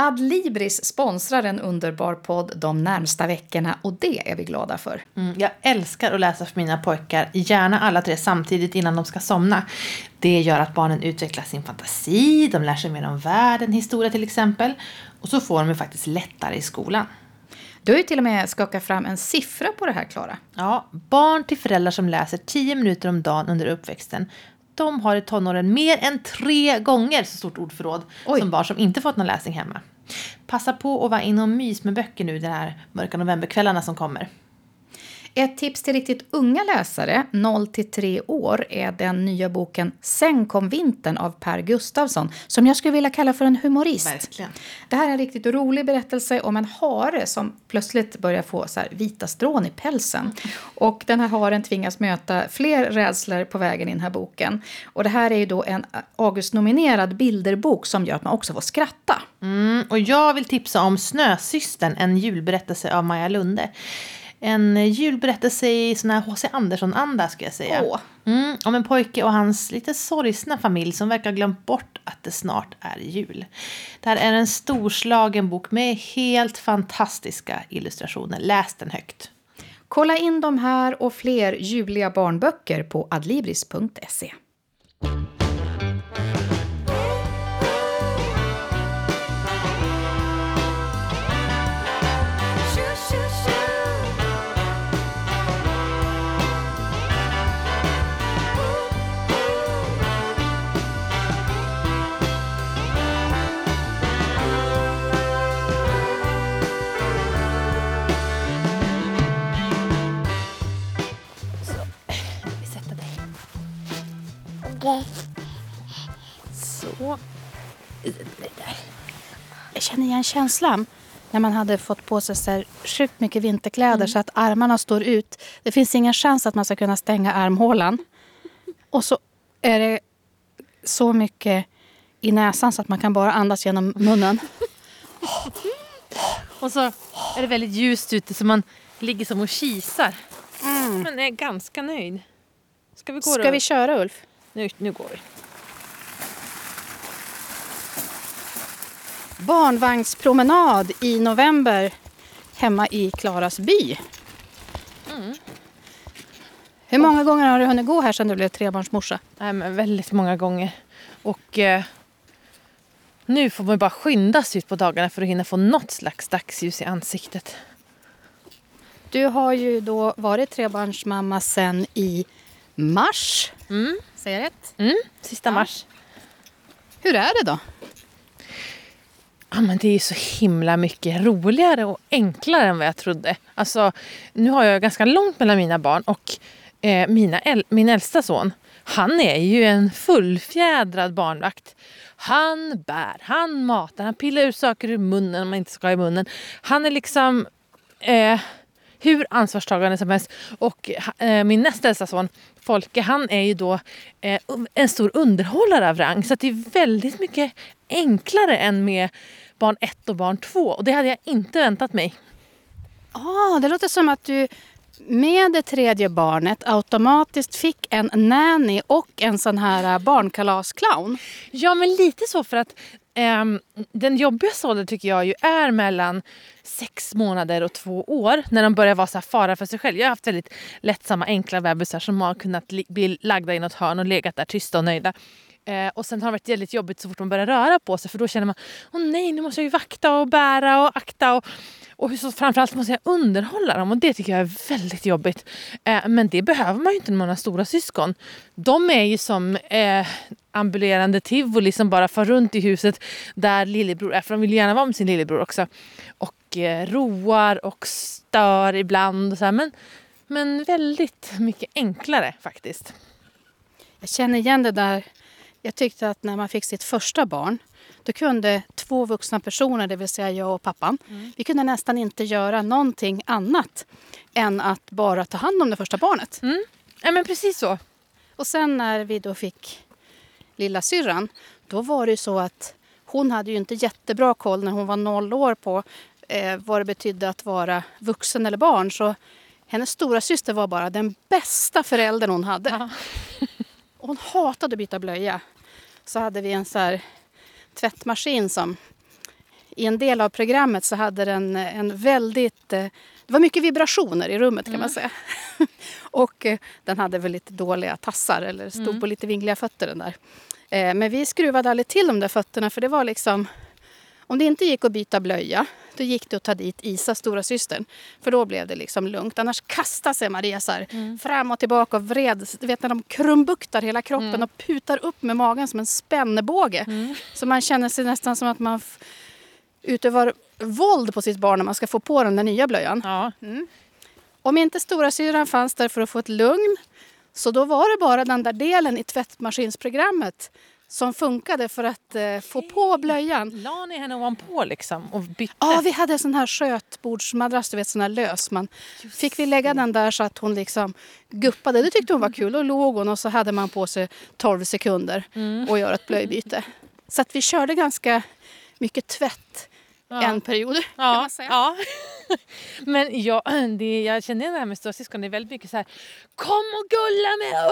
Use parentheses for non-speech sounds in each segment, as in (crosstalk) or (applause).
Adlibris sponsrar en underbar podd de närmsta veckorna och det är vi glada för. Mm, jag älskar att läsa för mina pojkar, gärna alla tre samtidigt innan de ska somna. Det gör att barnen utvecklar sin fantasi, de lär sig mer om världen, historia till exempel. Och så får de ju faktiskt lättare i skolan. Du har ju till och med skakat fram en siffra på det här, Klara. Ja, barn till föräldrar som läser 10 minuter om dagen under uppväxten de har i tonåren mer än tre gånger så stort ordförråd Oj. som barn som inte fått någon läsning hemma. Passa på att vara in och mys med böcker nu de här mörka novemberkvällarna som kommer. Ett tips till riktigt unga läsare, 0 3 år, är den nya boken Sen kom vintern av Per Gustavsson som jag skulle vilja kalla för en humorist. Verkligen. Det här är en riktigt rolig berättelse om en hare som plötsligt börjar få så vita strån i pälsen. Och den här haren tvingas möta fler rädslor på vägen i den här boken. Och det här är ju då en August-nominerad bilderbok som gör att man också får skratta. Mm, och jag vill tipsa om Snösystern, en julberättelse av Maja Lunde en julberättelse i sån här H.C. Andersson-anda skulle jag säga. Åh. Mm, om en pojke och hans lite sorgsna familj som verkar ha glömt bort att det snart är jul. Det här är en storslagen bok med helt fantastiska illustrationer. Läs den högt. Kolla in de här och fler juliga barnböcker på adlibris.se. Så. Jag känner igen känslan när man hade fått på sig så sjukt mycket vinterkläder mm. så att armarna står ut. Det finns ingen chans att man ska kunna stänga armhålan. Och så är det så mycket i näsan så att man kan bara andas genom munnen. Och så är det väldigt ljust ute så man ligger som och kisar. Mm. Men är ganska nöjd. Ska vi gå Ska då? vi köra Ulf? Nu, nu går vi. Barnvagnspromenad i november hemma i Klaras by. Mm. Hur många gånger har du hunnit gå här sedan du blev trebarnsmorsa? Nej, men väldigt många gånger. Och eh, nu får man bara skynda sig ut på dagarna för att hinna få något slags dagsljus i ansiktet. Du har ju då varit trebarnsmamma sedan i mars. Mm. Säger rätt? Mm, sista ja. mars. Hur är det då? Ja, men det är så himla mycket roligare och enklare än vad jag trodde. Alltså, nu har jag ganska långt mellan mina barn och eh, mina äl min äldsta son, han är ju en fullfjädrad barnvakt. Han bär, han matar, han pillar ur saker ur munnen om man inte ska ha i munnen. Han är liksom eh, hur ansvarstagande som helst. Och eh, min näst äldsta son, Folke, han är ju då eh, en stor underhållare av rang. Så det är väldigt mycket enklare än med barn ett och barn två. Och det hade jag inte väntat mig. Ah, det låter som att du med det tredje barnet automatiskt fick en nanny och en sån här barnkalasclown. Ja, men lite så för att Um, den jobbigaste åldern tycker jag ju är mellan sex månader och två år. När de börjar vara så fara för sig själv. Jag har haft väldigt lättsamma enkla bebisar som har kunnat bli lagda i något hörn och legat där tysta och nöjda. Eh, och sen har det varit väldigt jobbigt så fort de börjar röra på sig för då känner man åh nej nu måste jag ju vakta och bära och akta. Och, och så framförallt måste jag underhålla dem och det tycker jag är väldigt jobbigt. Eh, men det behöver man ju inte när man har stora syskon. De är ju som eh, ambulerande tivoli som bara far runt i huset där lillebror är. För de vill gärna vara med sin lillebror också. Och eh, roar och stör ibland. Och så här. Men, men väldigt mycket enklare faktiskt. Jag känner igen det där. Jag tyckte att när man fick sitt första barn då kunde två vuxna personer, det vill säga jag och pappan, mm. vi kunde nästan inte göra någonting annat än att bara ta hand om det första barnet. Mm. Ja, men precis så. Och sen när vi då fick lilla syrran, då var det ju så att hon hade ju inte jättebra koll när hon var noll år på eh, vad det betydde att vara vuxen eller barn. Så hennes stora syster var bara den bästa föräldern hon hade. Ja. Hon hatade att byta blöja. Så hade vi en så här tvättmaskin som i en del av programmet så hade den en väldigt... eh, Det var mycket vibrationer i rummet kan man säga. (laughs) och eh, den hade väl lite dåliga tassar eller stod på lite vingliga fötter den där. Eh, Men vi skruvade aldrig till de där fötterna för det var liksom... Om det inte gick att byta blöja, då gick det att ta dit Isa, stora systern. För då blev det liksom lugnt. Annars kastade sig Maria så här, fram och tillbaka och vred. Du vet när de krumbuktar hela kroppen och putar upp med magen som en spännebåge. Så man känner sig nästan som att man utövar våld på sitt barn när man ska få på den där nya blöjan. Ja. Om inte stora syran fanns där för att få ett lugn så då var det bara den där delen i tvättmaskinsprogrammet som funkade för att eh, få på blöjan. La ni henne ovanpå liksom och bytte? Ja, vi hade en sån här skötbordsmadrass, du vet sån här lös. Man fick vi lägga den där så att hon liksom guppade. Det tyckte hon var kul. Då låg hon och så hade man på sig 12 sekunder och göra ett blöjbyte. Så att vi körde ganska mycket tvätt en period kan Ja, man säga. ja. (laughs) Men jag, det, jag känner det här med storasyskon. Det är väldigt mycket så här. Kom och gulla med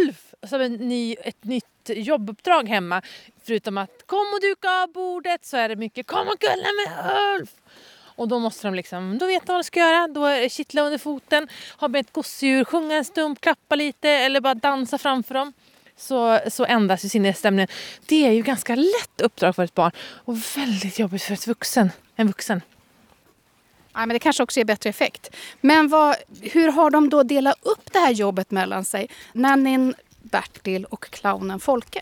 Ulf! Som en ny, ett nytt jobbuppdrag hemma. Förutom att kom och duka av bordet så är det mycket kom och gulla med Ulf! Och då måste de liksom, då vet de vad de ska göra. Då är det kittla under foten, ha med ett gosedjur, sjunga en stump, klappa lite eller bara dansa framför dem. Så, så ändras ju sinnesstämningen. Det är ju ganska lätt uppdrag för ett barn och väldigt jobbigt för ett vuxen, en vuxen. Ja, men det kanske också ger bättre effekt. Men vad, hur har de då delat upp det här jobbet mellan sig? Nannyn Bertil och clownen Folke.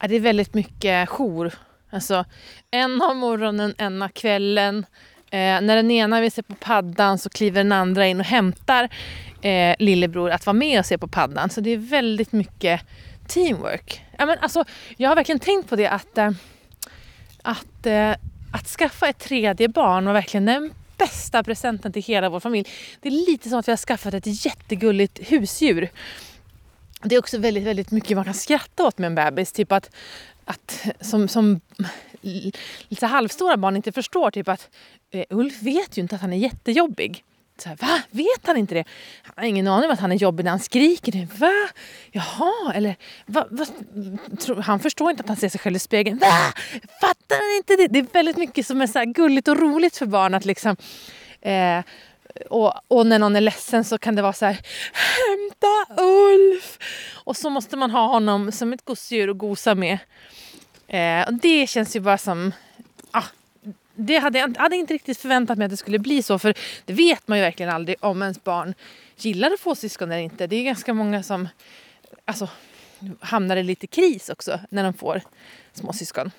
Ja, det är väldigt mycket jour. Alltså, en av morgonen, en av kvällen. Eh, när den ena vill se på paddan så kliver den andra in och hämtar eh, lillebror att vara med och se på paddan. Så det är väldigt mycket teamwork. Ja, men alltså, jag har verkligen tänkt på det att, eh, att, eh, att skaffa ett tredje barn var verkligen den bästa presenten till hela vår familj. Det är lite som att vi har skaffat ett jättegulligt husdjur. Det är också väldigt, väldigt mycket man kan skratta åt med en bebis. Typ att, att som, som lite halvstora barn inte förstår typ att eh, Ulf vet ju inte att han är jättejobbig. Så här, Va? Vet han inte det? Han har ingen aning om att han är jobbig när han skriker. Typ, va? Jaha, eller va, va? Han förstår inte att han ser sig själv i spegeln. Va? Fattar han inte det? Det är väldigt mycket som är så här gulligt och roligt för barn att liksom eh, och, och när någon är ledsen så kan det vara så här Hämta Ulf! Och så måste man ha honom som ett gosedjur att gosa med. Eh, och det känns ju bara som... Ah, det hade jag hade inte riktigt förväntat mig att det skulle bli så. För det vet man ju verkligen aldrig om ens barn gillar att få syskon eller inte. Det är ganska många som alltså, hamnar i lite kris också när de får småsyskon.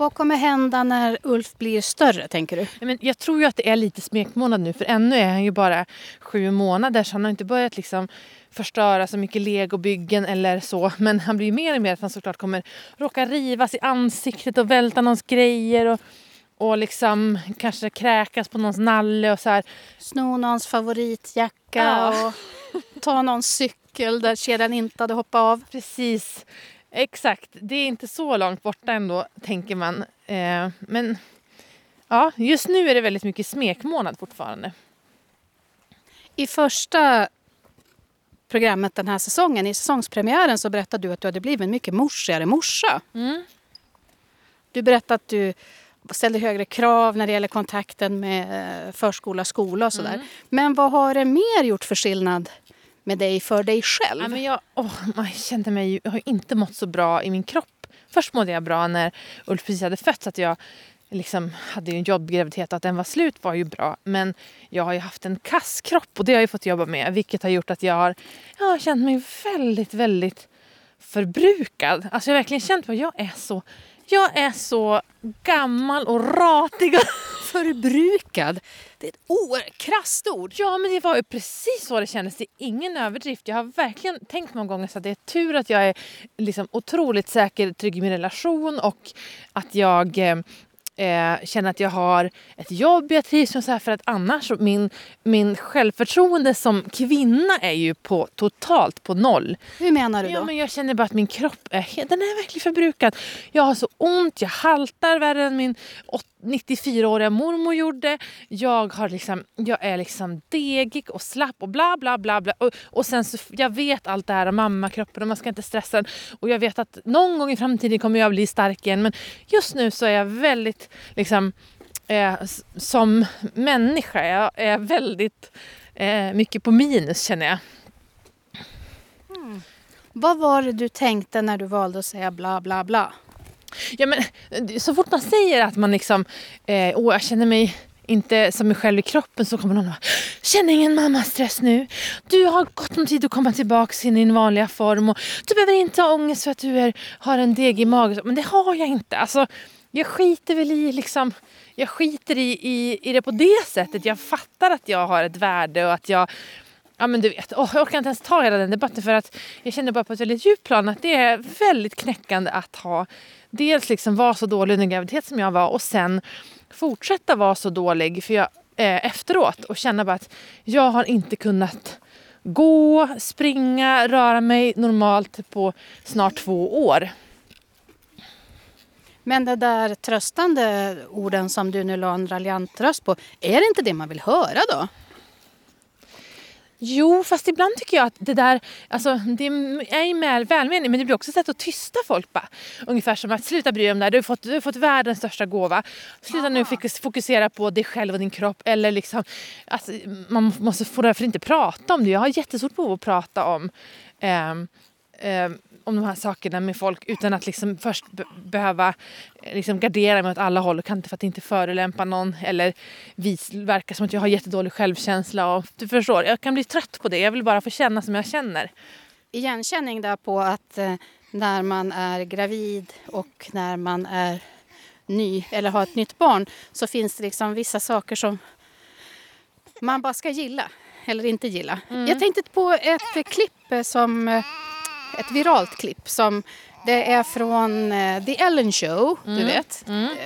Vad kommer hända när Ulf blir större, tänker du? Men jag tror ju att det är lite smekmånad nu för ännu är han ju bara sju månader så han har inte börjat liksom förstöra så mycket legobyggen eller så. Men han blir ju mer och mer att han såklart kommer råka rivas i ansiktet och välta någons grejer och, och liksom kanske kräkas på någons nalle och så här. Sno någons favoritjacka Ja. och ta någons cykel där kedjan inte hade hoppat av. Precis. Exakt. Det är inte så långt borta ändå, tänker man. Eh, men ja, just nu är det väldigt mycket smekmånad fortfarande. I första programmet den här säsongen, i säsongspremiären, så berättade du att du hade blivit en mycket morsigare morsa. Mm. Du berättade att du ställde högre krav när det gäller kontakten med eh, förskola, skola och sådär. Men vad har det mer gjort för skillnad med dig för dig själv? Ja, men jag, åh, jag kände mig jag har inte mått så bra i min kropp. Först mådde jag bra när Ulf precis hade fötts. Att jag liksom hade en jobbgraviditet och att den var slut var ju bra. Men jag har ju haft en kass kropp och det har jag fått jobba med. Vilket har gjort att jag har, jag har känt mig väldigt, väldigt förbrukad. Alltså jag har verkligen känt att jag är så, jag är så gammal och ratig. (laughs) Förbrukad? Det är ett oerhört krasst ord. Ja, men det var ju precis så det kändes. Det är ingen överdrift. Jag har verkligen tänkt många gånger så att det är tur att jag är liksom otroligt säker trygg i min relation och att jag eh, eh, känner att jag har ett jobb jag trivs med. Så här, för att annars, min, min självförtroende som kvinna är ju på, totalt på noll. Hur menar du då? Ja, men jag känner bara att min kropp är, den är verkligen förbrukad. Jag har så ont, jag haltar värre än min åt, 94-åriga mormor gjorde. Jag, har liksom, jag är liksom degig och slapp och bla bla bla. bla. Och, och sen så, jag vet allt det här om mammakroppen och man ska inte stressa den. Och jag vet att någon gång i framtiden kommer jag bli stark igen. Men just nu så är jag väldigt liksom eh, som människa. Jag är väldigt eh, mycket på minus känner jag. Mm. Vad var det du tänkte när du valde att säga bla bla bla? Ja, men, så fort man säger att man liksom, eh, åh, jag känner mig inte som mig själv i kroppen så kommer någon och Känn ingen mammastress nu. Du har gott om tid att komma tillbaka i din vanliga form. Och du behöver inte ha ångest för att du är, har en deg i magen. Men det har jag inte. Alltså, jag skiter väl i liksom, jag skiter i, i, i det på det sättet. Jag fattar att jag har ett värde och att jag Ja men du vet, oh, jag orkar inte ens ta hela den debatten för att jag känner bara på ett väldigt djupt plan att det är väldigt knäckande att ha dels liksom vara så dålig under graviditet som jag var och sen fortsätta vara så dålig för jag, eh, efteråt och känna bara att jag har inte kunnat gå, springa, röra mig normalt på snart två år. Men de där tröstande orden som du nu la en raljant röst på, är det inte det man vill höra då? Jo, fast ibland tycker jag att det där, alltså det är välmening men det blir också ett sätt att tysta folk bara. Ungefär som att sluta bry dig om det här, du har fått, du har fått världens största gåva. Sluta Aha. nu fokusera på dig själv och din kropp. Eller liksom, alltså, man måste få därför inte prata om det. Jag har jättestort behov att prata om eh, eh, om de här sakerna med folk utan att liksom först behöva eh, liksom gardera mig åt alla håll och kanter för att inte förolämpa någon eller vis, verka som att jag har jättedålig självkänsla. Och, du förstår, jag kan bli trött på det. Jag vill bara få känna som jag känner. Igenkänning där på att eh, när man är gravid och när man är ny eller har ett nytt barn så finns det liksom vissa saker som man bara ska gilla eller inte gilla. Mm. Jag tänkte på ett klipp som eh, ett viralt klipp som det är från uh, The Ellen Show, mm. du vet. Mm. Uh,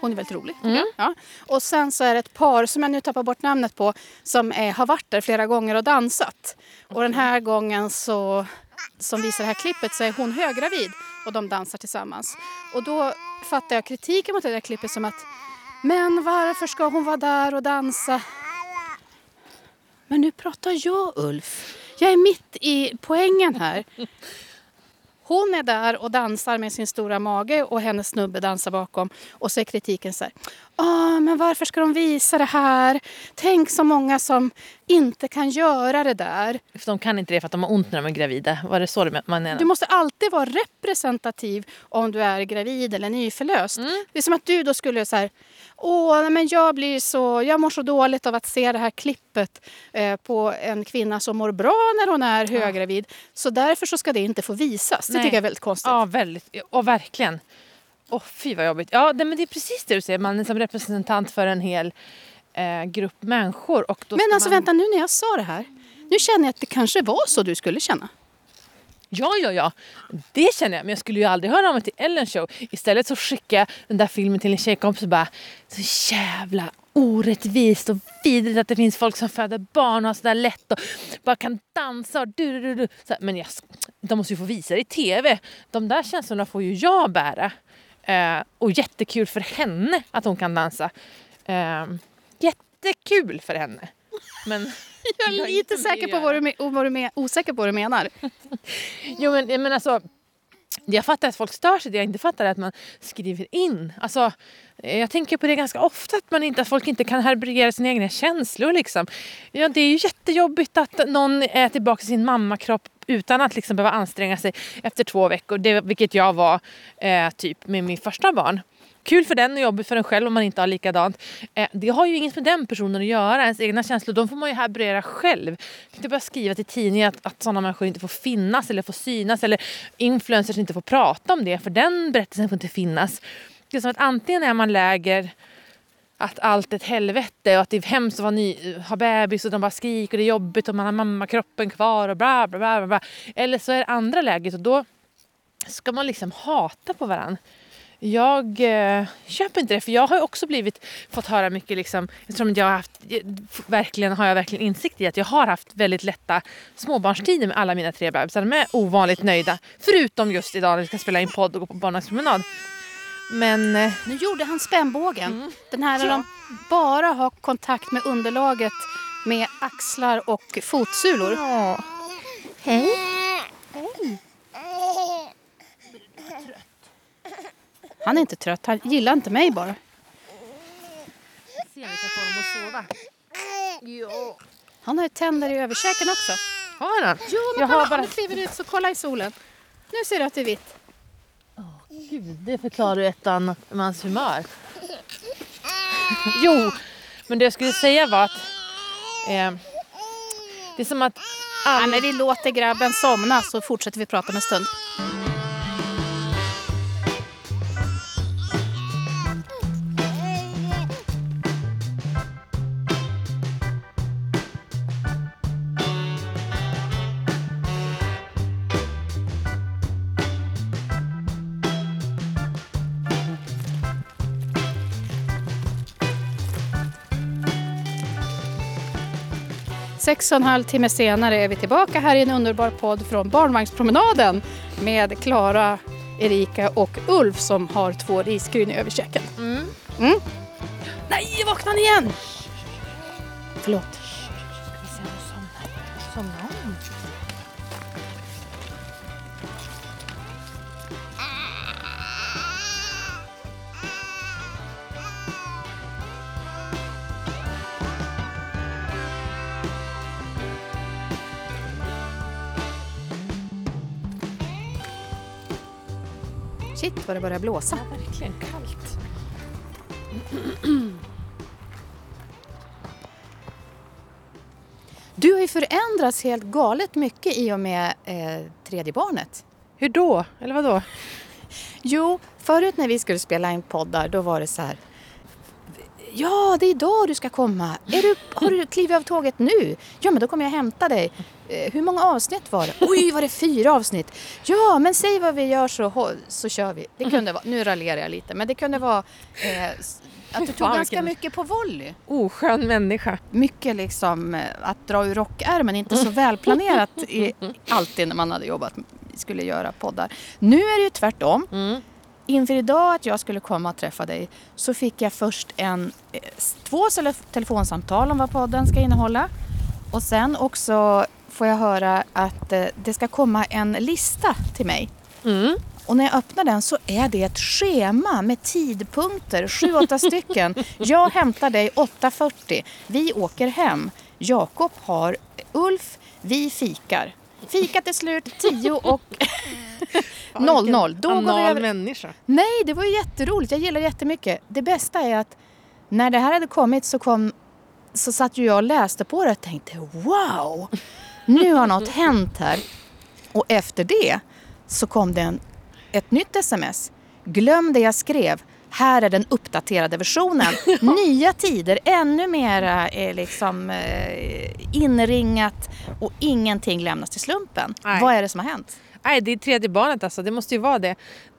hon är väldigt rolig. Mm. Ja. Och sen så är det ett par som jag nu tappar bort namnet på som är, har varit där flera gånger och dansat. Och den här gången så, som visar det här klippet så är hon höggravid och de dansar tillsammans. Och då fattar jag kritiken mot det där klippet som att men varför ska hon vara där och dansa? Men nu pratar jag Ulf. Jag är mitt i poängen här. (laughs) Hon är där och dansar med sin stora mage och hennes snubbe dansar bakom. Och så är kritiken så här. Ah, men varför ska de visa det här? Tänk så många som inte kan göra det där. För de kan inte det för att de har ont när de är gravida. Var det så man menar? Du måste alltid vara representativ om du är gravid eller nyförlöst. Mm. Det är som att du då skulle så här. Åh, men jag, blir så, jag mår så dåligt av att se det här klippet eh, på en kvinna som mår bra när hon är höggravid. Ja. Så därför så ska det inte få visas. Det Nej. tycker jag är väldigt konstigt. Ja, väldigt. Och verkligen. Åh, oh, fy vad jobbigt. Ja, det, men det är precis det du säger. Man är som representant för en hel eh, grupp människor. Och men alltså man... vänta, nu när jag sa det här. Nu känner jag att det kanske var så du skulle känna. Ja, ja, ja. Det känner jag. Men jag skulle ju aldrig höra av mig till Ellen show. Istället så skickar jag den där filmen till en tjejkompis och bara så jävla orättvist och vidrigt att det finns folk som föder barn och har sådär lätt och bara kan dansa och du, du, du. Så, men jag, de måste ju få visa det i TV. De där känslorna får ju jag bära. Eh, och jättekul för henne att hon kan dansa. Eh, jättekul för henne. Men (laughs) jag är lite säker på vad du, vad du osäker på vad du menar. (laughs) jo men, men alltså jag fattar att folk stör sig, det jag inte fattar är att man skriver in. Alltså, jag tänker på det ganska ofta, att, man inte, att folk inte kan härbärgera sina egna känslor. Liksom. Ja, det är ju jättejobbigt att någon är tillbaka i sin mammakropp utan att liksom behöva anstränga sig efter två veckor, det, vilket jag var eh, typ med min första barn. Kul för den och jobbigt för en själv om man inte har likadant. Eh, det har ju inget med den personen att göra. Ens egna känslor de får man ju härbärgera själv. Man kan inte bara skriva till tidningen att, att sådana människor inte får finnas eller får synas eller influencers inte får prata om det för den berättelsen får inte finnas. Det är som att antingen är man läger att allt är ett helvete och att det är hemskt att vara ny, ha bebis och de bara skriker och det är jobbigt och man har mammakroppen kvar och bla bla bla. bla. Eller så är det andra läget och då ska man liksom hata på varandra. Jag eh, köper inte det för jag har också blivit, fått höra mycket liksom, eftersom jag har haft, verkligen har jag verkligen insikt i att jag har haft väldigt lätta småbarnstider med alla mina tre bebisar. De är ovanligt nöjda. Förutom just idag när vi ska spela in podd och gå på barnvagnspromenad. Men eh, Nu gjorde han spännbågen. Den här där de bara har kontakt med underlaget med axlar och fotsulor. ja. Hej. Han är inte trött, han gillar inte mig bara. Ja. Han har ju tänder i överkäken också. Har han? Jo, Jag har bara... Nu kliver ut så kolla i solen. Nu ser du att det är vitt. Gud, det förklarar ju ett hans humör. jo, men det jag skulle säga var att eh, det är som att Ja, alla... men vi låter grabben somna så fortsätter vi prata om en stund. Sex och en halv timme senare är vi tillbaka här i en underbar podd från Barnvagnspromenaden med Klara, Erika och Ulf som har två risgryn i överkäken. Mm. Mm. Nej, vaknade han igen! Förlåt. Vi ser om du somnar. Somna Shit vad det börjar blåsa. Ja, verkligen kallt. Du har ju förändrats helt galet mycket i och med eh, tredje barnet. Hur då? Eller vad då? Jo, förut när vi skulle spela in poddar då var det så här. Ja, det är idag du ska komma. Är du, har du klivit av tåget nu? Ja, men då kommer jag hämta dig. Eh, hur många avsnitt var det? Oj, var det fyra avsnitt? Ja, men säg vad vi gör så, så kör vi. Det kunde vara, nu raljerar jag lite, men det kunde vara eh, (laughs) att du tog Fan, ganska mycket på volley. Oskön människa. Mycket liksom eh, att dra ur rockärmen, inte så (laughs) välplanerat i, alltid när man hade jobbat, skulle göra poddar. Nu är det ju tvärtom. Mm. Inför idag att jag skulle komma och träffa dig så fick jag först en, eh, två tele- telefonsamtal om vad podden ska innehålla. Och sen också får jag höra att eh, det ska komma en lista till mig. Mm. Och när jag öppnar den så är det ett schema med tidpunkter, sju, åtta stycken. Jag hämtar dig 8.40. Vi åker hem. Jakob har Ulf. Vi fikar. Fikat är slut 10 och (laughs) 00. Då går vi över. människa. Nej, det var ju jätteroligt. Jag gillar det jättemycket. Det bästa är att när det här hade kommit så, kom, så satt ju jag och läste på det och tänkte wow, nu har något (laughs) hänt här. Och efter det så kom det en, ett nytt sms. Glöm det jag skrev. Här är den uppdaterade versionen. (laughs) Nya tider, ännu mera eh, liksom, eh, inringat och ingenting lämnas till slumpen. Nej. Vad är det som har hänt? Nej, det är tredje barnet alltså. Det måste ju vara det.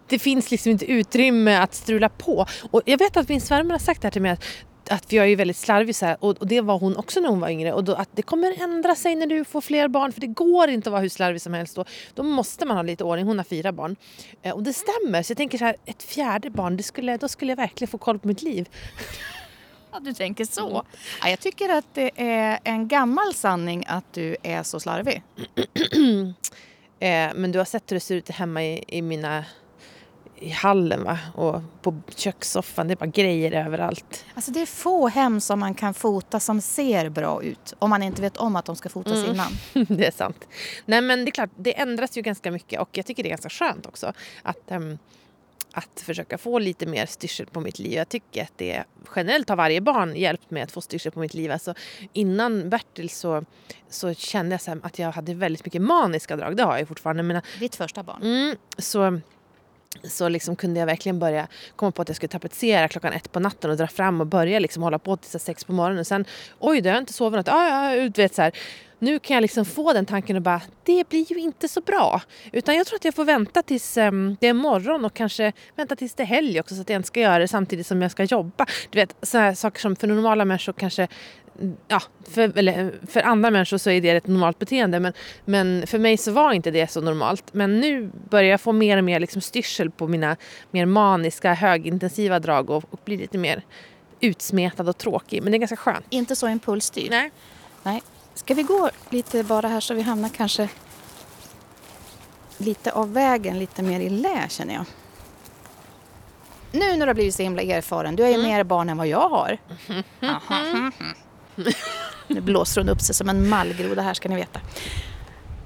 Det finns liksom inte utrymme att strula på. Och jag vet att min svärmor har sagt det här till mig att att jag är ju väldigt slarvig så här, och, och det var hon också när hon var yngre. Och då, att det kommer ändra sig när du får fler barn för det går inte att vara hur slarvig som helst. Då, då måste man ha lite ordning. Hon har fyra barn. Eh, och det stämmer. Så jag tänker så här, ett fjärde barn, det skulle, då skulle jag verkligen få koll på mitt liv. (laughs) Ja, du tänker så. Ja, jag tycker att det är en gammal sanning att du är så slarvig. (clears throat) Eh, men du har sett hur det ser ut hemma i, i mina i hallen va? och på kökssoffan. Det är bara grejer överallt. Alltså det är få hem som man kan fota som ser bra ut om man inte vet om att de ska fotas Mm. innan. (laughs) det är sant. Nej men det är klart, det ändras ju ganska mycket och jag tycker det är ganska skönt också att, ehm, att försöka få lite mer styrsel på mitt liv. Jag tycker att det generellt har varje barn hjälpt mig att få styrsel på mitt liv. Alltså, innan Bertil så, så kände jag så att jag hade väldigt mycket maniska drag. Det har jag fortfarande. Men, Ditt första barn. mm, så så liksom kunde jag verkligen börja komma på att jag skulle tapetsera klockan ett på natten och dra fram och börja liksom hålla på till sex på morgonen. Och sen, oj, då har jag inte sovit något. Ah, ja, du vet, så här. Nu kan jag liksom få den tanken och bara, det blir ju inte så bra. Utan jag tror att jag får vänta tills um, det är morgon och kanske vänta tills det är helg också så att jag inte ska göra det samtidigt som jag ska jobba. Du vet, sådana här saker som för normala människor kanske ja, för, eller, för andra människor så är det ett normalt beteende men, men för mig så var inte det så normalt. Men nu börjar jag få mer och mer liksom styrsel på mina mer maniska högintensiva drag och, och bli lite mer utsmetad och tråkig. Men det är ganska skönt. Inte så impulsstyrd. Nej. Nej. Ska vi gå lite bara här så vi hamnar kanske lite av vägen, lite mer i lä känner jag. Nu när du har blivit så himla erfaren, du har ju Mm. mer barn än vad jag har. (laughs) Aha. Nu blåser hon upp sig som en mallgroda här ska ni veta.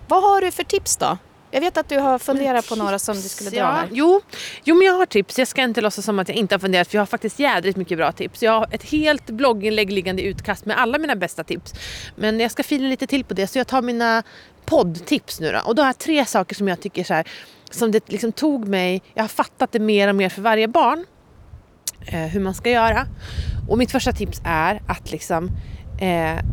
Vad har du för tips då? Jag vet att du har funderat på några som du skulle dra Ja, här. jo, jo, men jag har tips. Jag ska inte låtsas som att jag inte har funderat för jag har faktiskt jädrigt mycket bra tips. Jag har ett helt blogginlägg liggande i utkast med alla mina bästa tips. Men jag ska fila lite till på det så jag tar mina poddtips nu då. Och då har jag tre saker som jag tycker så här, som det liksom tog mig, jag har fattat det mer och mer för varje barn. Eh, hur man ska göra. Och mitt första tips är att liksom eh,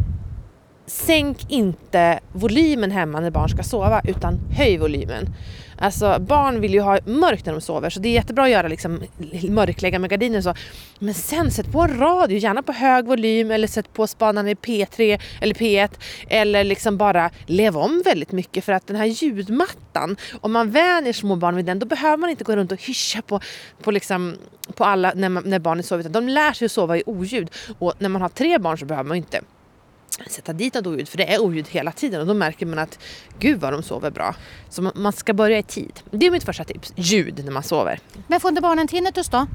sänk inte volymen hemma när barn ska sova utan höj volymen. Alltså barn vill ju ha mörkt när de sover så det är jättebra att göra liksom mörklägga med gardiner och så. Men sen sätt på en radio, gärna på hög volym eller sätt på spanarna i P3 eller P1 eller liksom bara lev om väldigt mycket för att den här ljudmattan, om man vänjer små barn vid den då behöver man inte gå runt och hyscha på, på, liksom, på alla när, man, när barnen sover utan de lär sig att sova i oljud och när man har tre barn så behöver man inte sätta dit något oljud för det är oljud hela tiden och då märker man att gud vad de sover bra. Så man- ska börja i tid. Det är mitt första tips, ljud när man sover. Men får inte barnen tinnitus då?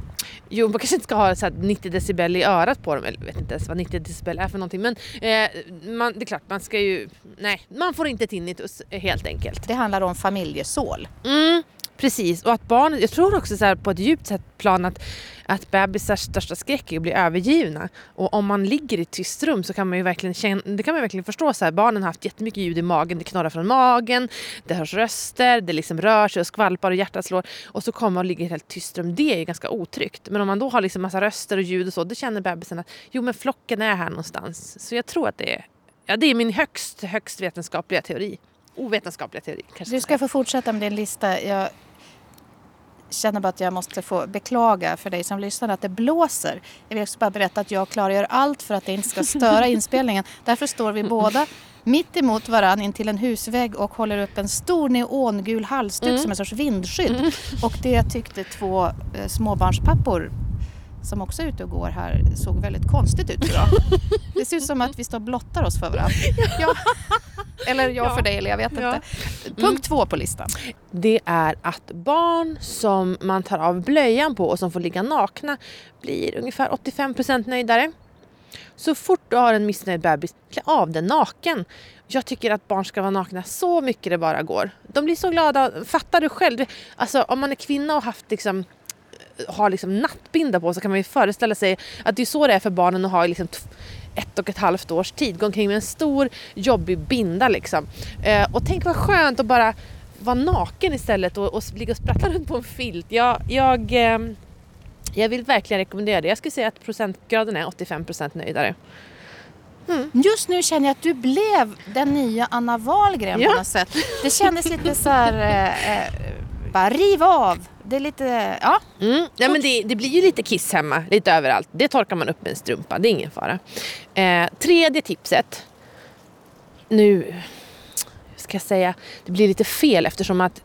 Jo, man kanske inte ska ha så här 90 decibel i örat på dem, eller jag vet inte ens vad 90 decibel är för någonting men eh, man, det är klart man ska ju, nej man får inte tinnitus eh, helt enkelt. Det handlar om familjesål. Mm, precis, och att barn, jag tror också så här på ett djupt sätt plan att, att bebisars största skräck är att bli övergivna. Och om man ligger i ett tyst rum så kan man ju verkligen känna, det kan man verkligen förstå så här, barnen har haft jättemycket ljud i magen, det knorrar från magen, det hörs röster, det liksom rör sig och skvalpar och hjärtat slår och så kommer man och ligger i ett helt tyst rum, det är ju ganska otryggt. Men om man då har liksom massa röster och ljud och så, då känner bebisen att jo men flocken är här någonstans. Så jag tror att det är, ja, det är min högst, högst vetenskapliga teori. Ovetenskapliga teori kanske. Du ska få fortsätta med din lista. Jag känner bara att jag måste få beklaga för dig som lyssnar att det blåser. Jag vill också bara berätta att jag klargör allt för att det inte ska störa (laughs) inspelningen. Därför står vi båda mitt emot varann in till en husvägg och håller upp en stor neongul halsduk som en sorts vindskydd. Och det tyckte två eh, småbarnspappor som också är ute och går här såg väldigt konstigt ut idag. (laughs) Det ser ut som att vi står och blottar oss för varandra. Ja. Eller jag för dig, eller jag vet Ja. inte. Punkt två på listan. det är att barn som man tar av blöjan på och som får ligga nakna blir ungefär 85% nöjdare. Så fort du har en missnöjd bebis, klä av den naken. Jag tycker att barn ska vara nakna så mycket det bara går. De blir så glada. Fattar du själv? Alltså om man är kvinna och haft liksom har liksom nattbinda på så kan man ju föreställa sig att det är så det är för barnen att ha liksom ett och ett halvt års tid. Gå omkring med en stor jobbig binda liksom. Eh, och tänk vad skönt att bara vara naken istället och, och ligga och sprattla (laughs) runt på en filt. Jag, jag, eh, jag vill verkligen rekommendera det. Jag skulle säga att procentgraden är 85% nöjdare. Just nu känner jag att du blev den nya Anna Wahlgren Ja. på något sätt. Det kändes lite så här... Eh, eh, bara riv av. Det är lite... Ja. Mm. Ja, men det, det blir ju lite kiss hemma, lite överallt. Det torkar man upp med en strumpa, det är ingen fara. Eh, tredje tipset. Nu ska jag säga, det blir lite fel eftersom att,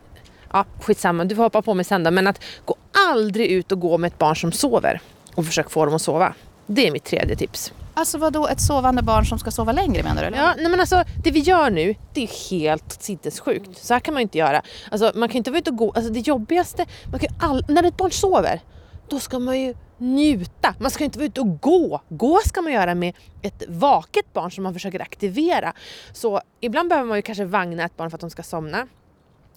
ja skitsamma, du får hoppa på mig sen då, men att gå aldrig ut och gå med ett barn som sover och försök få dem att sova. Det är mitt tredje tips. Alltså vad då ett sovande barn som ska sova längre menar du? Eller? Ja, nej men alltså, det vi gör nu, det är helt sinnessjukt. Så här kan man ju inte göra. Alltså, man kan inte vara ute och gå. Alltså, det jobbigaste, man kan all, när ett barn sover, då ska man ju njuta. Man ska inte vara ute och gå. Gå ska man göra med ett vaket barn som man försöker aktivera. Så ibland behöver man ju kanske vagna ett barn för att de ska somna.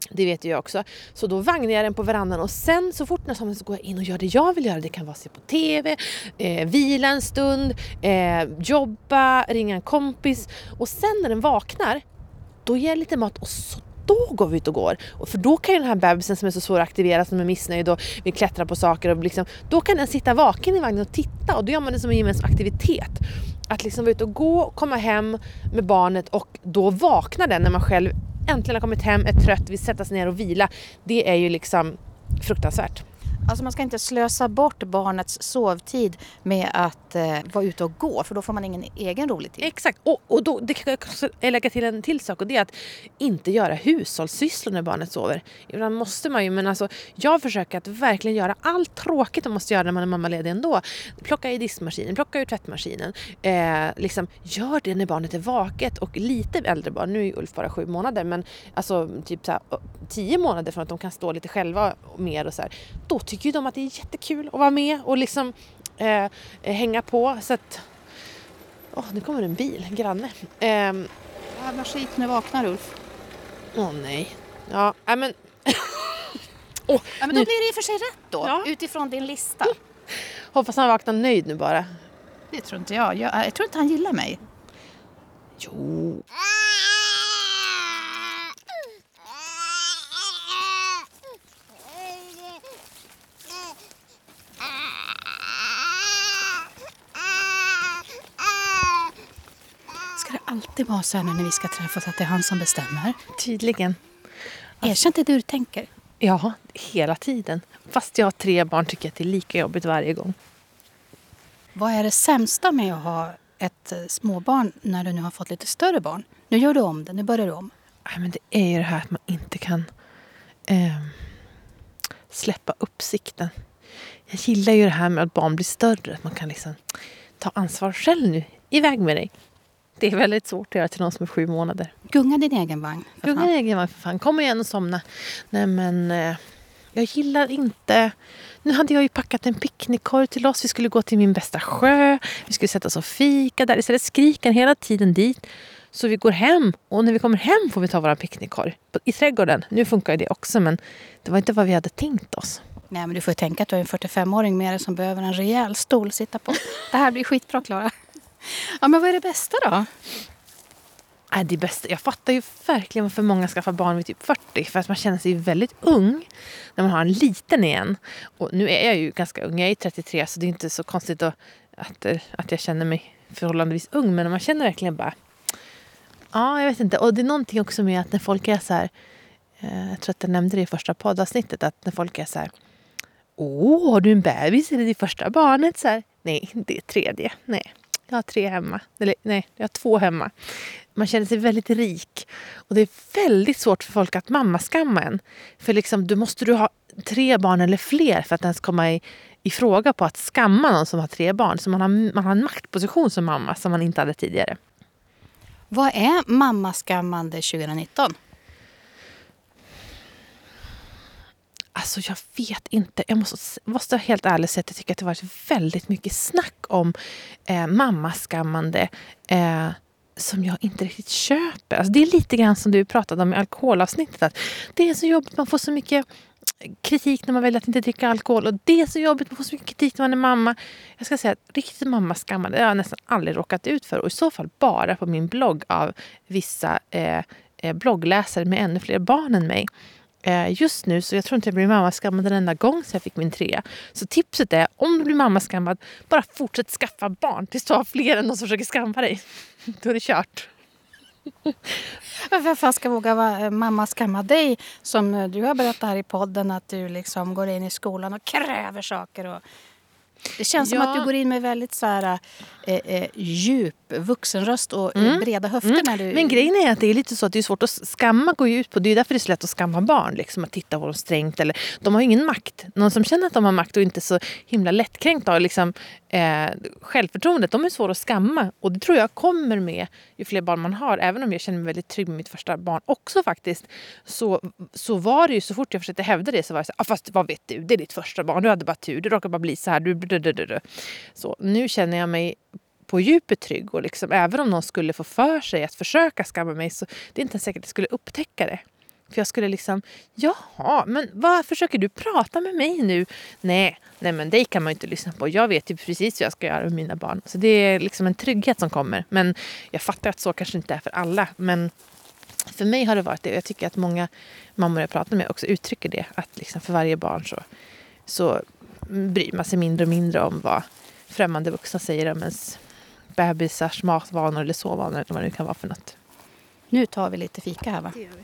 Det vet ju jag också. Så då vagnar jag den på verandan och sen så fort när somnar så går jag in och gör det jag vill göra. Det kan vara att se på TV, eh, vila en stund, eh, jobba, ringa en kompis. Och sen när den vaknar, då ger jag lite mat och så då går vi ut och går. Och för då kan ju den här bebisen som är så svår att aktivera, som är missnöjd och vill klättra på saker, och liksom, då kan den sitta vaken i vagnen och titta och då gör man det som en gemensam aktivitet. Att liksom vara ute och gå, komma hem med barnet och då vaknar den när man själv äntligen har kommit hem, är trött, vill sätta sig ner och vila. Det är ju liksom fruktansvärt. Alltså man ska inte slösa bort barnets sovtid med att eh, vara ute och gå för då får man ingen egen rolig tid. Exakt, och, och då, det kan jag lägga till en till sak och det är att inte göra hushållssysslor när barnet sover. Ibland måste man ju men alltså jag försöker att verkligen göra allt tråkigt man måste göra när man är mammaledig ändå. Plocka i diskmaskinen, plocka ur tvättmaskinen. Eh, liksom, gör det när barnet är vaket och lite äldre barn, nu är ju Ulf bara sju månader men alltså typ så här, tio månader från att de kan stå lite själva mer och så här, då tycker ju de att det är jättekul att vara med och liksom eh, hänga på. Så att, Åh, nu kommer en bil, granne. Ehm, Jävla skit, nu vaknar Ulf. Åh nej. Ja, nej men... (laughs) Ja, men då Nu- blir det i och för sig rätt då, Ja. utifrån din lista. Hoppas han vaknar nöjd nu bara. Det tror inte jag. jag. Jag tror inte han gillar mig. Jo. Ska det alltid vara så här när vi ska träffas att det är han som bestämmer? Tydligen. Erkänn det du tänker. Ja, hela tiden. Fast jag har tre barn tycker jag att det är lika jobbigt varje gång. Vad är det sämsta med att ha ett eh, småbarn när du nu har fått lite större barn? Nu gör du om det, nu börjar du om. Nej, men det är ju det här att man inte kan ehm, släppa uppsikten. Jag gillar ju det här med att barn blir större. Att man kan liksom ta ansvar själv nu. Iväg med dig. Det är väldigt svårt att göra till någon som är sju månader. Gunga din egen vagn. Gunga fan. egen vagn för fan. Kom igen och somna. Nej men eh, jag gillar inte... Nu hade jag ju packat en picknickkorg till oss. Vi skulle gå till min bästa sjö. Vi skulle sätta oss och fika där. Istället skriker han hela tiden dit. Så vi går hem och när vi kommer hem får vi ta vår picknickkorg i trädgården. Nu funkar ju det också men det var inte vad vi hade tänkt oss. Nej, men du får ju tänka att du är en 45-åring med dig som behöver en rejäl stol att sitta på. Det här blir skitbra, Klara. Ja, men vad är det bästa då? Äh, det bästa. Jag fattar ju verkligen varför många skaffar barn vid typ 40. För att man känner sig väldigt ung när man har en liten igen. Och nu är jag ju ganska ung. Jag är 33 så det är inte så konstigt att, att, att jag känner mig förhållandevis ung. Men man känner verkligen bara... Ja, jag vet inte. Och det är någonting också med att när folk är så här... Eh, jag tror att jag nämnde det i första poddavsnittet. Att när folk är så här... Åh, har du en bebis? Är det ditt första barnet? Så här, Nej, det är tredje. Nej, jag har tre hemma. Eller nej, jag har två hemma. Man känner sig väldigt rik. Och det är väldigt svårt för folk att mammaskamma en. För liksom, du måste du ha tre barn eller fler för att ens komma i, i fråga på att skamma någon som har tre barn. Så man har, man har en maktposition som mamma som man inte hade tidigare. Vad är mammaskammande 2019? Alltså jag vet inte. Jag måste, måste vara helt ärlig säga att jag tycker att det har varit väldigt mycket snack om eh, mammaskammande eh, som jag inte riktigt köper. Alltså det är lite grann som du pratade om i alkoholavsnittet. Att det är så jobbigt, man får så mycket kritik när man väljer att inte dricka alkohol. Och det är så jobbigt, man får så mycket kritik när man är mamma. Jag ska säga att riktigt mammaskammande har jag nästan aldrig råkat ut för. Och i så fall bara på min blogg av vissa eh, eh bloggläsare med ännu fler barn än mig. Eh, just nu så jag tror inte jag blir mammaskammad en enda gång sen jag fick min trea. Så tipset är om du blir mammaskammad, bara fortsätt skaffa barn tills du har fler än de som försöker skamma dig. (laughs) Då är det kört. (laughs) Men Vem fan ska våga vara eh, mamma skamma dig? Som eh, du har berättat här i podden att du liksom går in i skolan och kräver saker. Och det känns som Ja. att du går in med väldigt så här, eh, eh, djup vuxenröst och Mm. breda höfter. Mm. När du... Men grejen är att det är lite så att det är svårt att skamma går ju ut på, det är därför det är så lätt att skamma barn. Liksom, att titta på dem strängt. Eller, de har ju ingen makt. Någon som känner att de har makt och inte så himla lättkränkt har liksom, eh, självförtroendet, de är svåra att skamma. Och det tror jag kommer med ju fler barn man har. Även om jag känner mig väldigt trygg med mitt första barn också faktiskt. Så, så var det ju så fort jag försökte hävda det så var det så här, ah, fast vad vet du, det är ditt första barn, du hade bara tur, det råkar bara bli så här. Du, du, du, du, du. Så nu känner jag mig på djupet trygg. Och liksom, även om någon skulle få för sig att försöka skamma mig så det är inte ens säkert att jag skulle upptäcka det. För jag skulle liksom, jaha, men vad försöker du prata med mig nu? Nej, nej men dig kan man ju inte lyssna på. Jag vet ju precis hur jag ska göra med mina barn. Så det är liksom en trygghet som kommer. Men jag fattar att så kanske inte är för alla. Men för mig har det varit det. Jag tycker att många mammor jag pratar med också uttrycker det. Att liksom för varje barn så, så bryr man sig mindre och mindre om vad främmande vuxna säger om ens bebisars matvanor eller sovvanor eller vad det nu kan vara för något. Nu tar vi lite fika här va? Det gör vi.